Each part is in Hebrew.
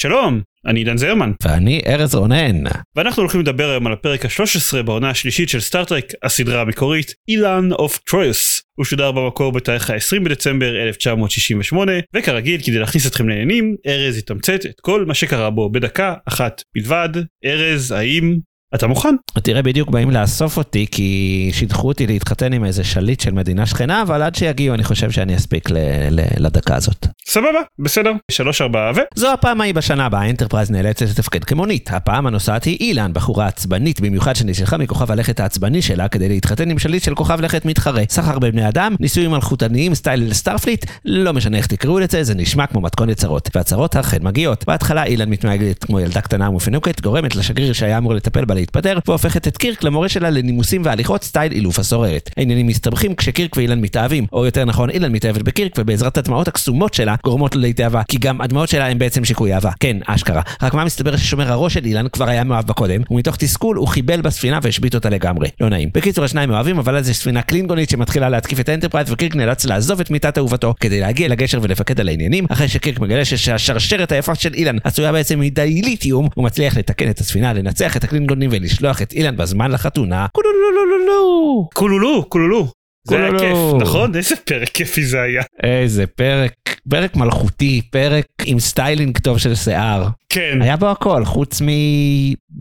שלום, אני עידן זרמן, ואני ארז רונן. ואנחנו הולכים לדבר היום על הפרק ה-13 בעונה השלישית של סטארטרק, הסדרה המקורית, Elaan of Troyius. הוא שודר במקור בתאריך ה-20 בדצמבר 1968, וכרגיל, כדי להכניס אתכם לעניינים, ארז יתמצת את כל מה שקרה בו בדקה אחת בלבד. ארז, האם אתה מוכן? תראה בדיוק באים לאסוף אותי כי שידכו אותי להתחתן עם איזה שליט של מדינה שכנה אבל עד שיגיעו אני חושב שאני אספיק ל- ל- לדקה הזאת. סבבה, בסדר. שלוש ארבעה ו... זו הפעם ההיא בשנה הבאה האנטרפרייז נאלצת לתפקד כמונית. הפעם הנוסעת היא אילן, בחורה עצבנית במיוחד שנשלחה מכוכב הלכת העצבני שלה כדי להתחתן עם שליט של כוכב לכת מתחרה. סחר בבני אדם, נישואים מלכותניים סטייל סטארפליט, לא משנה איך תקראו לזה, זה נשמע כמו מתכונת צרות. והצרות אכן מגיעות. בהתחלה אילן מתנהגת כמו ילדה קטנה ומפונקת, גורמת לשגריר שהיה אמור לטפל בה להתפטר, והופכת את קירק למורה שלה לנימוסים והליכות סטייל אילוף הסוררת. העניינים מסתבכים כשקירק ואילן מתאהבים, או יותר נכון אילן מתאהבת בקירק ובעזרת הדמעות הקסומות שלה גורמות לו להתאהב בה, כי גם הדמעות שלה הן בעצם שיקוי אהבה. כן, אשכרה. רק מה מסתבר ששומר הראש של אילן כבר היה מאוהב בה קודם, ומתוך תסכול הוא חיבל בספינה והשבית אותה לגמרי. לא נעים. בקיצור השניים מאוהבים, אבל אז יש ספינה קלינגונית שמתחילה להתקיף את האנטרפרייז וקירק נאלץ לעזוב את מיטת אהובתו כדי להגיע לגשר ולפקד על העניינים, אחרי שקירק מגלה שהשרשרת היפה של אילן עשויה בעצם מדיליתיום, הוא מצליח לתקן את הספינה, לנצח את הקלינגונים ולשלוח את אילן בזמן לחתונה. קולולולולולו. קולולו, קולולו. זה היה. כיף, נכון? איזה פרק כיפי זה היה. איזה פרק, פרק מלכותי, פרק עם סטיילינג טוב של שיער. כן, היה בו הכל, חוץ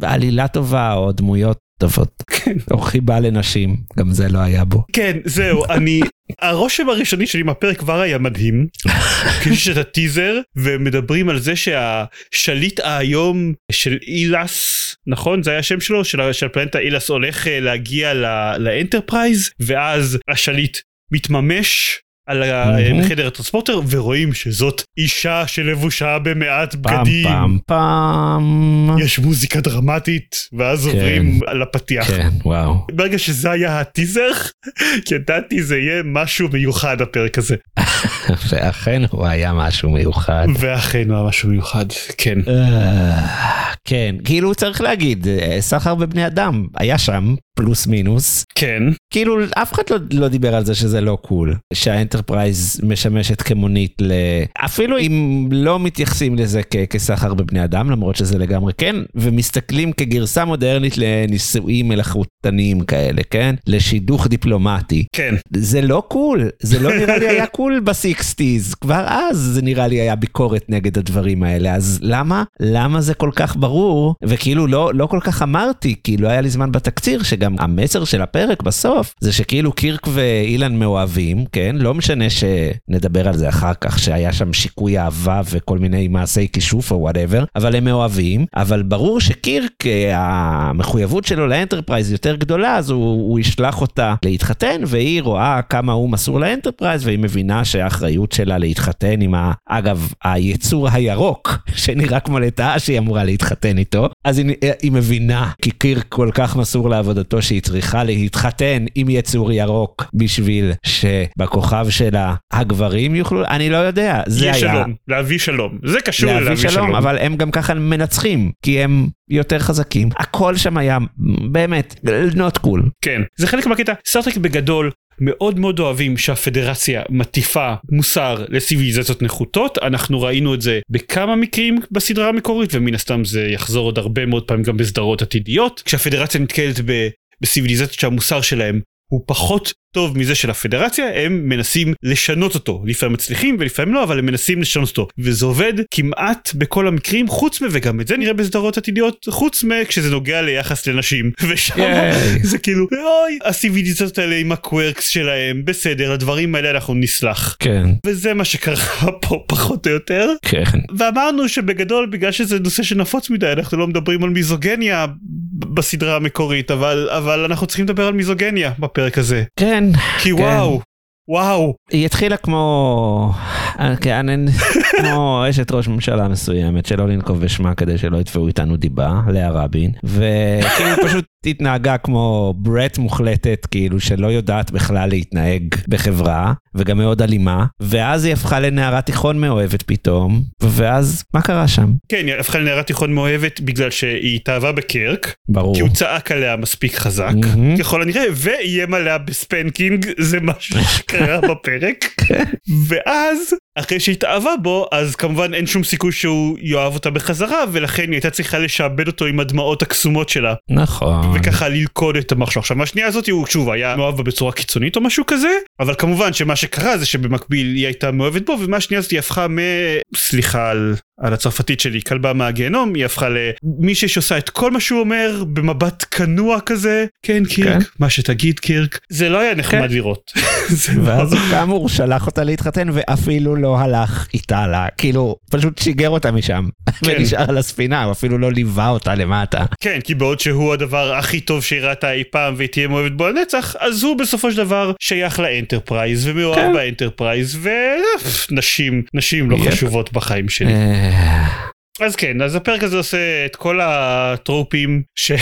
מעלילה טובה או דמויות טובות. כן. או חיבה לנשים, גם זה לא היה בו. כן, זהו, אני... הרושם הראשוני שלי מהפרק כבר היה מדהים. יש את הטיזר ומדברים על זה שהשליט האיום של אילס, נכון? זה היה השם שלו? של של הפלנטה אילס הולך אה, להגיע לאנטרפרייז ואז השליט מתממש. על מהמם. החדר ה transporter ורואים שזאת אישה שלבושה במעט פעם בגדים. פעם פעם. יש מוזיקה דרמטית ואז כן. עוברים על הפתיח. כן, וואו. ברגע שזה היה הטיזר, ידעתי זה יהיה משהו מיוחד הפרק הזה. ואכן הוא היה משהו מיוחד. ואכן היה משהו מיוחד, כן. אה, כן, כאילו צריך להגיד, אה, סחר בבני אדם היה שם, פלוס מינוס. כן, כאילו אף אחד לא, לא דיבר על זה שזה לא cool, שהאנטרפרייז משמשת כמונית ל... אפילו אם לא מתייחסים לזה כ- כסחר בבני אדם, למרות שזה לגמרי כן, ומסתכלים כגרסה מודרנית לנישואים מלאכותניים כאלה, כן? לשידוך דיפלומטי. כן. זה לא cool, זה לא נראה לי היה cool ב sixties, כבר אז זה נראה לי היה ביקורת נגד הדברים האלה, אז למה? למה זה כל כך ברור? וכאילו לא, לא כל כך אמרתי, כי לא היה לי זמן בתקציר, שגם המסר של הפרק בסוף, זה שכאילו קירק ואילן מאוהבים, כן? לא משנה שנדבר על זה אחר כך, שהיה שם שיקוי אהבה וכל מיני מעשי כישוף או whatever, אבל הם מאוהבים, אבל ברור שקירק, אה, המחויבות שלו לאנטרפרייז יותר גדולה, אז הוא, הוא ישלח אותה להתחתן, והיא רואה כמה הוא מסור לאנטרפרייז, והיא מבינה שהאחריות שלה להתחתן עם, ה, אגב, היצור הירוק, שנראה כמו לטאה שהיא אמורה להתחתן איתו, אז היא, היא מבינה, כי קירק כל כך מסור לעבודתו שהיא צריכה להתחתן עם יצור ירוק, בשביל שבכוכב שלה הגברים יוכלו, אני לא יודע, זה היה... שלום, להביא שלום. זה קשור להביא ללהביא שלום, שלום. אבל הם גם ככה מנצחים, כי הם יותר חזקים. הכל שם היה באמת not cool. כן. זה חלק מהקטע. סטארטרק בגדול. מאוד מאוד אוהבים שהפדרציה מטיפה מוסר לסיביליזציות נחותות. אנחנו ראינו את זה בכמה מקרים בסדרה המקורית ומן הסתם זה יחזור עוד הרבה מאוד פעמים גם בסדרות עתידיות. כשהפדרציה נתקלת ב- בסיביליזציות שהמוסר שלהם הוא פחות טוב מזה של הפדרציה הם מנסים לשנות אותו. לפעמים מצליחים ולפעמים לא אבל הם מנסים לשנות אותו. וזה עובד כמעט בכל המקרים חוץ מ... וגם את זה נראה בסדרות עתידיות חוץ מכשזה נוגע ליחס לנשים. ושם ייי. זה כאילו אוי הסיביליזציות האלה עם הקוורקס שלהם בסדר הדברים האלה אנחנו נסלח. כן, וזה מה שקרה פה פחות או יותר. כן. ואמרנו שבגדול בגלל שזה נושא שנפוץ מדי אנחנו לא מדברים על מיזוגניה בסדרה המקורית אבל אבל אנחנו צריכים לדבר על מיזוגניה בפרק הזה כן. כי כן. וואו וואו היא התחילה כמו... אה, כן, אני- כמו אשת ראש ממשלה מסוימת, שלא לנקוב בשמה כדי שלא יתבעו איתנו דיבה, לאה רבין, וכאילו פשוט התנהגה כמו ברט מוחלטת, כאילו שלא יודעת בכלל להתנהג בחברה, וגם מאוד אלימה, ואז היא הפכה לנערה תיכון מאוהבת פתאום, ואז מה קרה שם? כן, היא הפכה לנערת תיכון מאוהבת בגלל שהיא התאהבה בקרק, ברור. כי הוא צעק עליה מספיק חזק, מהמם. ככל הנראה, ואיים עליה בספנקינג, זה משהו שקרה בפרק. ואז, אחרי שהתאהבה בו, אז כמובן אין שום סיכוי שהוא יאהב אותה בחזרה, ולכן היא הייתה צריכה לשעבד אותו עם הדמעות הקסומות שלה, נכון. וככה ללכוד את המחשב. עכשיו, מהשנייה הזאת הוא שוב היה מאוהב בה בצורה קיצונית או משהו כזה, אבל כמובן שמה שקרה זה שבמקביל היא הייתה מאוהבת בו, ומהשנייה הזאת היא הפכה מ... סליחה על... על הצרפתית שלי, כלבה מהגיהנום, היא הפכה למישהי שעושה את כל מה שהוא אומר במבט כנוע כזה, כן קירק, כן. מה שתגיד קירק, זה לא היה נחמד כן. לראות. לא- ואז הוא כאמור שלח אותה להתחתן ואפילו לא הלך איתה לה, כאילו פשוט שיגר אותה משם כן. ונשאר על הספינה, הוא אפילו לא ליווה אותה למטה. כן, כי בעוד שהוא הדבר הכי טוב שהיא ראתה אי פעם והיא תהיה מאוהבת בו לנצח, אז הוא בסופו של דבר שייך לאנטרפרייז ומאוהב כן. באנטרפרייז ונשים, נשים לא. חשובות בחיים שלי. אז כן, אז הפרק הזה עושה את כל הטרופים של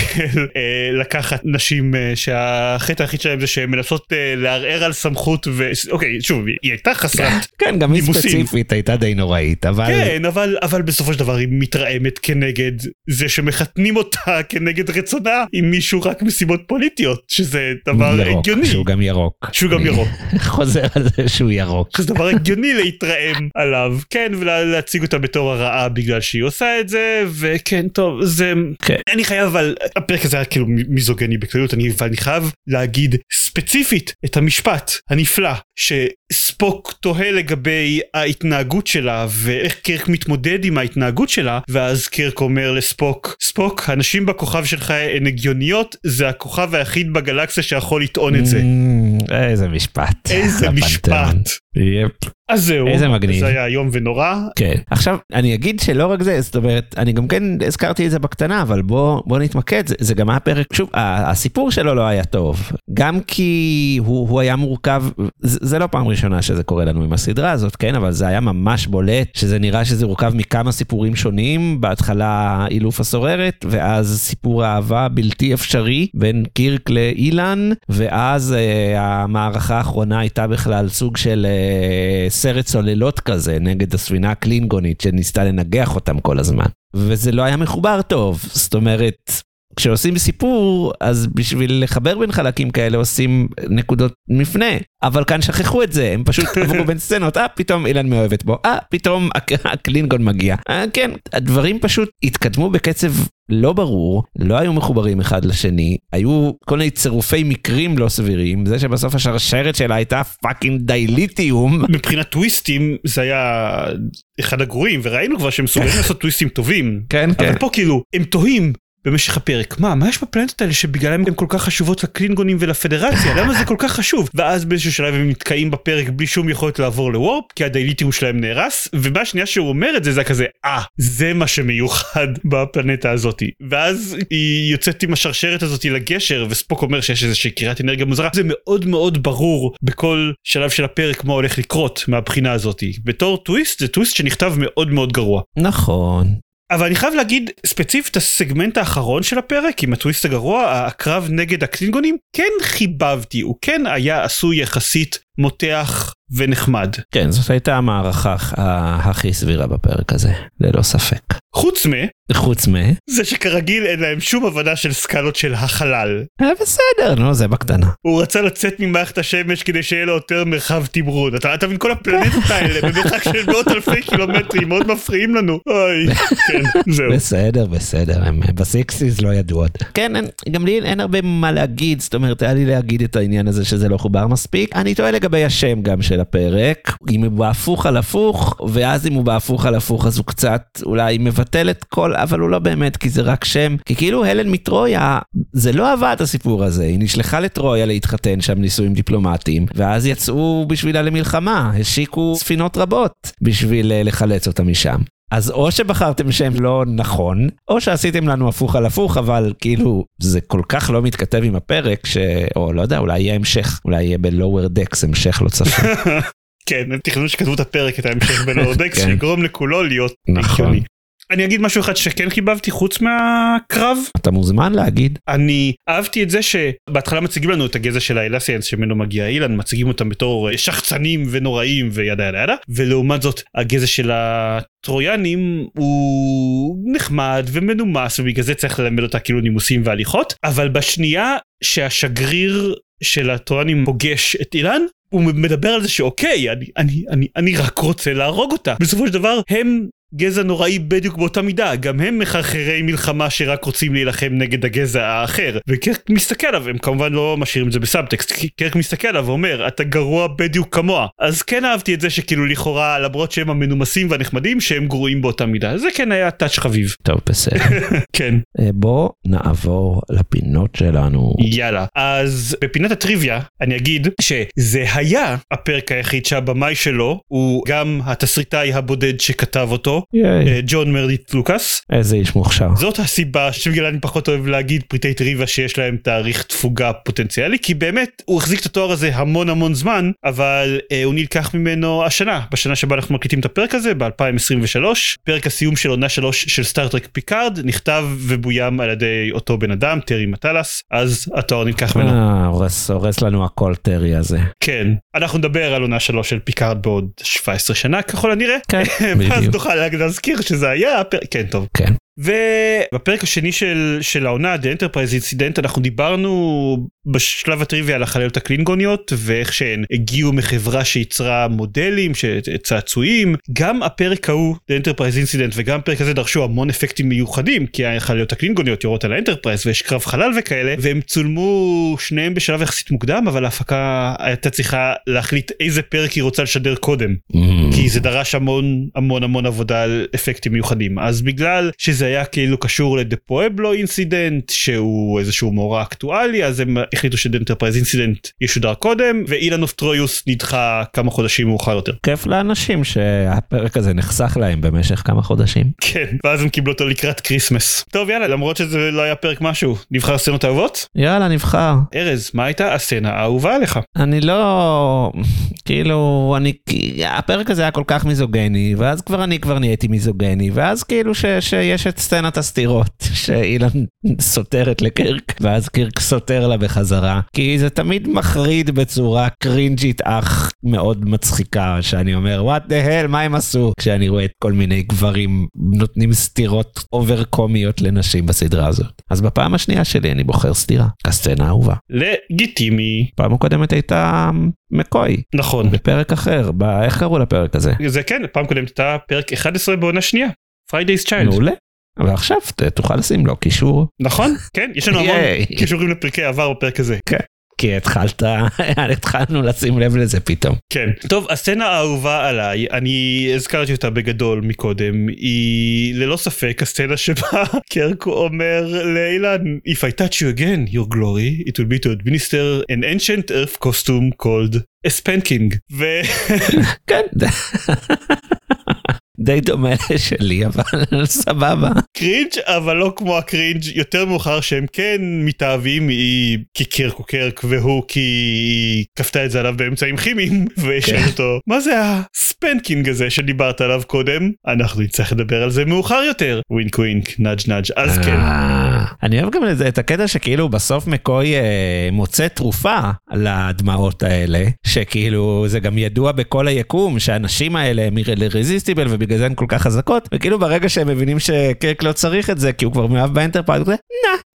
אה, לקחת נשים אה, שהחטא היחיד שלהם זה שהן מנסות אה, לערער על סמכות ו... אוקיי, שוב, היא הייתה חסרת כן, גם היא. ספציפית הייתה די נוראית, אבל... כן, אבל, אבל בסופו של דבר היא מתרעמת כנגד זה שמחתנים אותה כנגד רצונה עם מישהו רק מסיבות פוליטיות, שזה דבר ירוק, הגיוני. שהוא גם ירוק. שהוא גם ירוק. חוזר על זה שהוא ירוק. שזה דבר הגיוני להתרעם עליו, כן, ולהציג אותה בתור הרעה בגלל שהיא עושה את זה, וכן, טוב, זה... כן. אני חייב, אבל הפרק הזה היה כאילו מיזוגני בכללות, אני, ואני חייב להגיד ספציפית את המשפט הנפלא, שספוק תוהה לגבי ההתנהגות שלה, ואיך קרק מתמודד עם ההתנהגות שלה, ואז קרק אומר לספוק, ספוק, הנשים בכוכב שלך הן הגיוניות, זה הכוכב היחיד בגלקסיה שיכול לטעון את זה. Mm, איזה משפט. איזה. משפט. יפ. אז זהו, איזה מגניב. זה היה איום ונורא. כן. עכשיו, אני אגיד שלא רק זה, זאת אומרת, אני גם כן הזכרתי את זה בקטנה, אבל בוא, בוא נתמקד, זה, זה גם היה פרק, שוב, הסיפור שלו לא היה טוב. גם כי הוא, הוא היה מורכב, זה, זה לא פעם ראשונה שזה קורה לנו עם הסדרה הזאת, כן, אבל זה היה ממש בולט, שזה נראה שזה מורכב מכמה סיפורים שונים, בהתחלה אילוף הסוררת, ואז סיפור אהבה בלתי אפשרי בין קירק לאילן, ואז אה, המערכה האחרונה הייתה בכלל סוג של אה, סרט צוללות כזה נגד הספינה הקלינגונית שניסתה לנגח אותם כל הזמן. וזה לא היה מחובר טוב, זאת אומרת, כשעושים סיפור, אז בשביל לחבר בין חלקים כאלה עושים נקודות מפנה. אבל כאן שכחו את זה, הם פשוט עברו בין סצנות, אה, פתאום אילן מאוהבת בו, אה, פתאום הק- הקלינגון מגיע. אה, כן, הדברים פשוט התקדמו בקצב לא ברור, לא היו מחוברים אחד לשני, היו כל מיני צירופי מקרים לא סבירים, זה שבסוף השרשרת שלה הייתה fucking dilithium. מבחינת טוויסטים זה היה אחד הגרועים וראינו כבר שהם מסוגלים לעשות טוויסטים טובים. כן, כן. אבל פה כאילו הם תוהים במשך הפרק. מה מה יש בפלנטות האלה שבגללם הן כל כך חשובות לקלינגונים ולפדרציה? למה זה כל כך חשוב? ואז באיזשהו שלב הם נתקעים בפרק בלי שום יכולת לעבור לוורפ כי הדייליטיום שלהם נהרס ובשנייה שהוא אומר את זה זה כזה אה זה מה שמיוחד בפלנטה הזאתי ואז היא יוצאת עם השרשרת הזאתי לגשר וספוק אומר שיש איזושהי קריאת אנרגיה מוזרה. זה מאוד מאוד ברור בכל שלב של הפרק מה הולך לקרות מהבחינה הזאתי בתור טוויסט זה טוויסט שנכתב מאוד מאוד גרוע. נכון. אבל אני חייב להגיד ספציפית הסגמנט האחרון של הפרק עם הטוויסט הגרוע הקרב נגד הקלינגונים כן חיבבתי הוא כן היה עשוי יחסית מותח ונחמד כן, זאת הייתה המערכה הכי סבירה בפרק הזה, ללא ספק. חוץ חוץ מ... מזה שכרגיל אין להם שום הבנה של סקלות של החלל אה, בסדר, נו, זה בקטנה. הוא רצה לצאת ממערכת השמש כדי שיהיה לו יותר מרחב תמרון אתה מבין כל הפלנטות האלה במרחק של מאות אלפי קילומטרים מאוד מפריעים לנו אוי כן זהו בסדר, בסדר, הם בסיקסיס לא ידעו עוד. כן, גם לי אין הרבה מה להגיד, זאת אומרת, היה לי להגיד את העניין הזה שזה לא חובר מספיק. אני טועה לגבי השם גם של הפרק, אם הוא בהפוך על הפוך, ואז אם הוא בהפוך על הפוך אז הוא קצת אולי מבטל את כל, אבל הוא לא באמת, כי זה רק שם. כי כאילו הלן מטרויה, זה לא עבד הסיפור הזה, היא נשלחה לטרויה להתחתן שם נישואים דיפלומטיים, ואז יצאו בשבילה למלחמה, השיקו ספינות רבות בשביל אה, לחלץ אותה משם. אז או שבחרתם שם לא נכון, או שעשיתם לנו הפוך על הפוך, אבל כאילו זה כל כך לא מתכתב עם הפרק, ש... או לא יודע, אולי יהיה המשך, אולי יהיה ב-lower decks המשך לא צפוי. כן, הם תכננו שכתבו את הפרק את ההמשך בלורדקס כן. שיגרום לכולו להיות נכון. אני אגיד משהו אחד שכן חיבבתי חוץ מהקרב. אתה מוזמן להגיד. אני אהבתי את זה שבהתחלה מציגים לנו את הגזע של האלסיאנס שממנו מגיע אילן מציגים אותם בתור אה, שחצנים ונוראים וידה ידה ידה. ולעומת זאת הגזע של הטרויאנים הוא נחמד ומנומס ובגלל זה צריך ללמד אותה כאילו נימוסים והליכות. אבל בשנייה שהשגריר של הטרויאנים פוגש את אילן הוא מדבר על זה שאוקיי אני אני אני אני רק רוצה להרוג אותה. בסופו של דבר הם גזע נוראי בדיוק באותה מידה גם הם מחרחרי מלחמה שרק רוצים להילחם נגד הגזע האחר. וקרק מסתכל עליו הם כמובן לא משאירים את זה בסאבטקסט קרק מסתכל עליו ואומר אתה גרוע בדיוק כמוה. אז כן אהבתי את זה שכאילו לכאורה למרות שהם המנומסים והנחמדים שהם גרועים באותה מידה. זה כן היה טאץ' חביב. טוב בסדר. כן. אה, בוא נעבור לפינות שלנו. יאללה. אז בפינת הטריוויה אני אגיד שזה היה הפרק היחיד שהבמאי שלו הוא גם התסריטאי הבודד שכתב אותו ג'ון מרדיט לוקאס איזה איש מוכשר. זאת הסיבה שבגלל אני פחות אוהב להגיד פריטי טריוויה שיש להם תאריך תפוגה פוטנציאלי כי באמת הוא החזיק את התואר הזה המון המון זמן אבל אה, הוא נלקח ממנו השנה בשנה שבה אנחנו מקליטים את הפרק הזה ב2023 פרק הסיום של עונה 3 של סטארטרק פיקארד נכתב ובוים על ידי אותו בן אדם טרי מטלס אז התואר נלקח ממנו. אה, הורס הורס לנו הכל טרי הזה. כן אנחנו נדבר על עונה 3 של פיקארד בעוד 17 שנה ככל הנראה כן, ואז בדיוק. נוכל להזכיר שזה היה כן טוב. כן. ובפרק השני של, של העונה, The Enterprise Incident, אנחנו דיברנו בשלב הטריוויה על החלליות הקלינגוניות ואיך שהן הגיעו מחברה שייצרה מודלים, צעצועים. גם הפרק ההוא, The Enterprise Incident, וגם הפרק הזה דרשו המון אפקטים מיוחדים, כי החלליות הקלינגוניות יורות על האנטרפרייז ויש קרב חלל וכאלה, והם צולמו שניהם בשלב יחסית מוקדם, אבל ההפקה הייתה צריכה להחליט איזה פרק היא רוצה לשדר קודם. כי זה דרש המון המון המון עבודה על אפקטים מיוחדים אז בגלל שזה היה כאילו קשור ל The Pueblo Incident שהוא איזשהו מאורע אקטואלי אז הם החליטו ש The Enterprise Incident ישודר קודם ו Elaan of Troyius נדחה כמה חודשים מאוחר יותר. כיף לאנשים שהפרק הזה נחסך להם במשך כמה חודשים. כן ואז הם קיבלו אותו לקראת כריסמס. טוב יאללה למרות שזה לא היה פרק משהו נבחר סצנות אהובות? יאללה נבחר. ארז מה הייתה הסצנה האהובה עליך? אני לא כאילו אני הפרק הזה היה כל כך מיזוגני ואז כבר אני כבר נהייתי מיזוגני ואז כאילו ש, שיש את סצנת הסטירות שאילן סוטרת לקירק ואז קירק סוטר לה בחזרה כי זה תמיד מחריד בצורה קרינג'ית אך מאוד מצחיקה שאני אומר what the hell מה הם עשו כשאני רואה את כל מיני גברים נותנים סטירות אובר קומיות לנשים בסדרה הזאת אז בפעם השנייה שלי אני בוחר סטירה הסצנה האהובה לגיטימי פעם הקודמת הייתה מקוי נכון בפרק אחר, ב... איך קראו לפרק הזה? זה כן פעם קודמת הייתה פרק 11 בעונה שנייה. Friday's Child. מעולה. ועכשיו תוכל לשים לו קישור, נכון כן יש לנו המון. קישורים לפרקי עבר בפרק הזה כי התחלת, התחלנו לשים לב לזה פתאום. כן טוב הסצנה האהובה עליי אני הזכרתי אותה בגדול מקודם היא ללא ספק הסצנה שבה קרק אומר לאילן If I touch you again your glory it will be to administer an ancient earth costume called ה spanking ו... כן. די דומה לשלי אבל סבבה. cringe אבל לא כמו ה cringe יותר מאוחר שהם כן מתאהבים היא כי קירק הוא קירק והוא כי היא כפתה את זה עליו באמצעים כימיים וישאל כן. אותו מה זה ה spanking הזה שדיברת עליו קודם אנחנו נצטרך לדבר על זה מאוחר יותר wink wink nudge nudge אז כן אה, אני אוהב גם את הקטע שכאילו בסוף מקוי אה, מוצא תרופה לדמעות האלה שכאילו זה גם ידוע בכל היקום שהנשים האלה הם irresistible ובגלל זה הן כל כך חזקות וכאילו ברגע שהם מבינים שקירק לא צריך את זה כי הוא כבר מאוהב באנטרפרייז הוא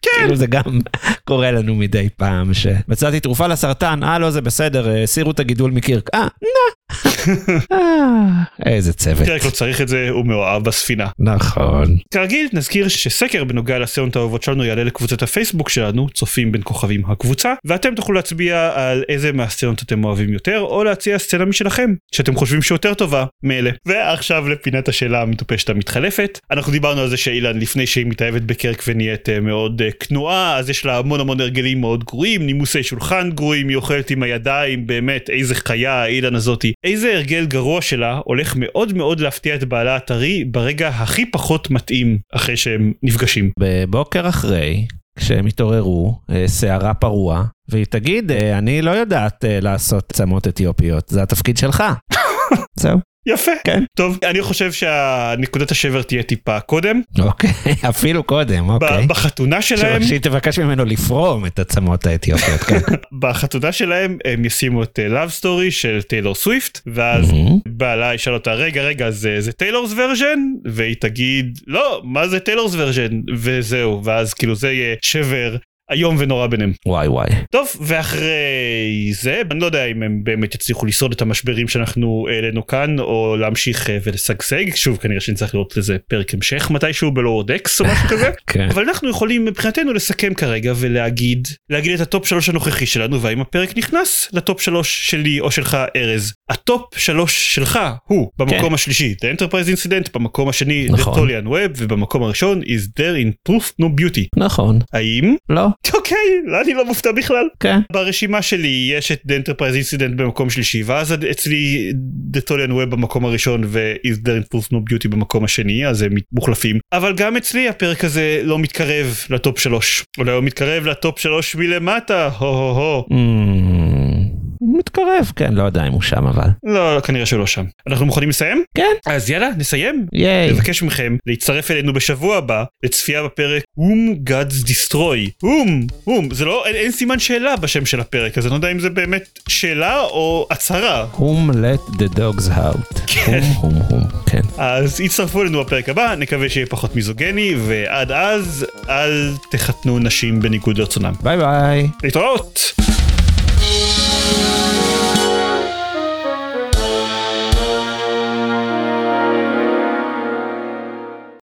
nah כאילו זה גם קורה לנו מדי פעם שמצאתי תרופה לסרטן אה לא זה בסדר אה, הסירו את הגידול מקירק אה נה. אה, איזה צוות. קירק לא צריך את זה הוא מאוהב בספינה. נכון. כרגיל נזכיר שסקר בנוגע לסצנות האהובות שלנו יעלה לקבוצת הפייסבוק שלנו צופים בין כוכבים הקבוצה ואתם תוכלו להצביע על איזה מהסצנות אתם אוהבים יותר או להציע סצנה משלכם שאתם חושבים שיותר טובה מאלה. ועכשיו לפינת השאלה המטופשת המתחלפת. אנחנו דיברנו על זה שאילן לפני שהיא מתאהבת בקירק ונהיית אה, מאוד אה, כנועה אז יש לה המון המון הרגלים מאוד גרועים נימוסי שולחן גרועים היא אוכלת עם הידיים באמת איזה חיה אילן הזאתי איזה הרגל גרוע שלה הולך מאוד מאוד להפתיע את בעלה הטרי ברגע הכי פחות מתאים אחרי שהם נפגשים. בבוקר אחרי, כשהם התעוררו, אה, שערה פרוע, והיא תגיד, אה, אני לא יודעת אה, לעשות צמות אתיופיות, זה התפקיד שלך. זהו. יפה. כן. טוב, אני חושב שהנקודת השבר תהיה טיפה קודם. אוקיי, אפילו קודם, אוקיי. בחתונה שלהם, שהיא תבקש ממנו לפרום את הצמות האתיופיות, כן. בחתונה שלהם הם ישימו את אה, Love Story של טיילור סוויפט, ואז. בעלה ישאל אותה רגע רגע זה זה Taylor's Version והיא תגיד לא מה זה Taylor's Version וזהו ואז כאילו זה יהיה שבר איום ונורא ביניהם. וואי וואי. טוב ואחרי זה אני לא יודע אם הם באמת יצליחו לשרוד את המשברים שאנחנו העלינו כאן או להמשיך אה, ולשגשג שוב כנראה שנצטרך לראות לזה פרק המשך מתישהו ב Lower Decks או משהו כזה. כן. אבל אנחנו יכולים מבחינתנו לסכם כרגע ולהגיד להגיד את הטופ שלוש הנוכחי שלנו והאם הפרק נכנס לטופ שלוש שלי או שלך ארז. הטופ שלוש שלך הוא במקום השלישי The Enterprise Incident במקום השני The נכון. Tolian Web ובמקום הראשון is there in truth no beauty. נכון. האם? לא? אוקיי אני לא מופתע בכלל. כן. ברשימה שלי יש את The Enterprise Incident במקום שלישי ואז אצלי The Tolian Web במקום הראשון ו-Is there truth no beauty במקום השני אז הם מוחלפים אבל גם אצלי הפרק הזה לא מתקרב לטופ שלוש אולי הוא מתקרב לטופ שלוש מלמטה הו הו הו אמ, מתקרב, כן, לא יודע אם הוא שם אבל. לא כנראה שלא שם אנחנו מוכנים לסיים כן. אז יאללה נסיים ייי. נבקש מכם להצטרף אלינו בשבוע הבא לצפייה בפרק Whom Gods Destroy. Whom, whom, זה לא, אין, אין סימן שאלה בשם של הפרק אז אני לא יודע אם זה באמת שאלה או הצהרה. whom let the dogs out. כן. הום הום הום. כן. אז הצטרפו אלינו בפרק הבא, נקווה שיהיה פחות מיזוגני, ועד אז אל תחתנו נשים בניגוד לרצונם. ביי ביי. להתראות!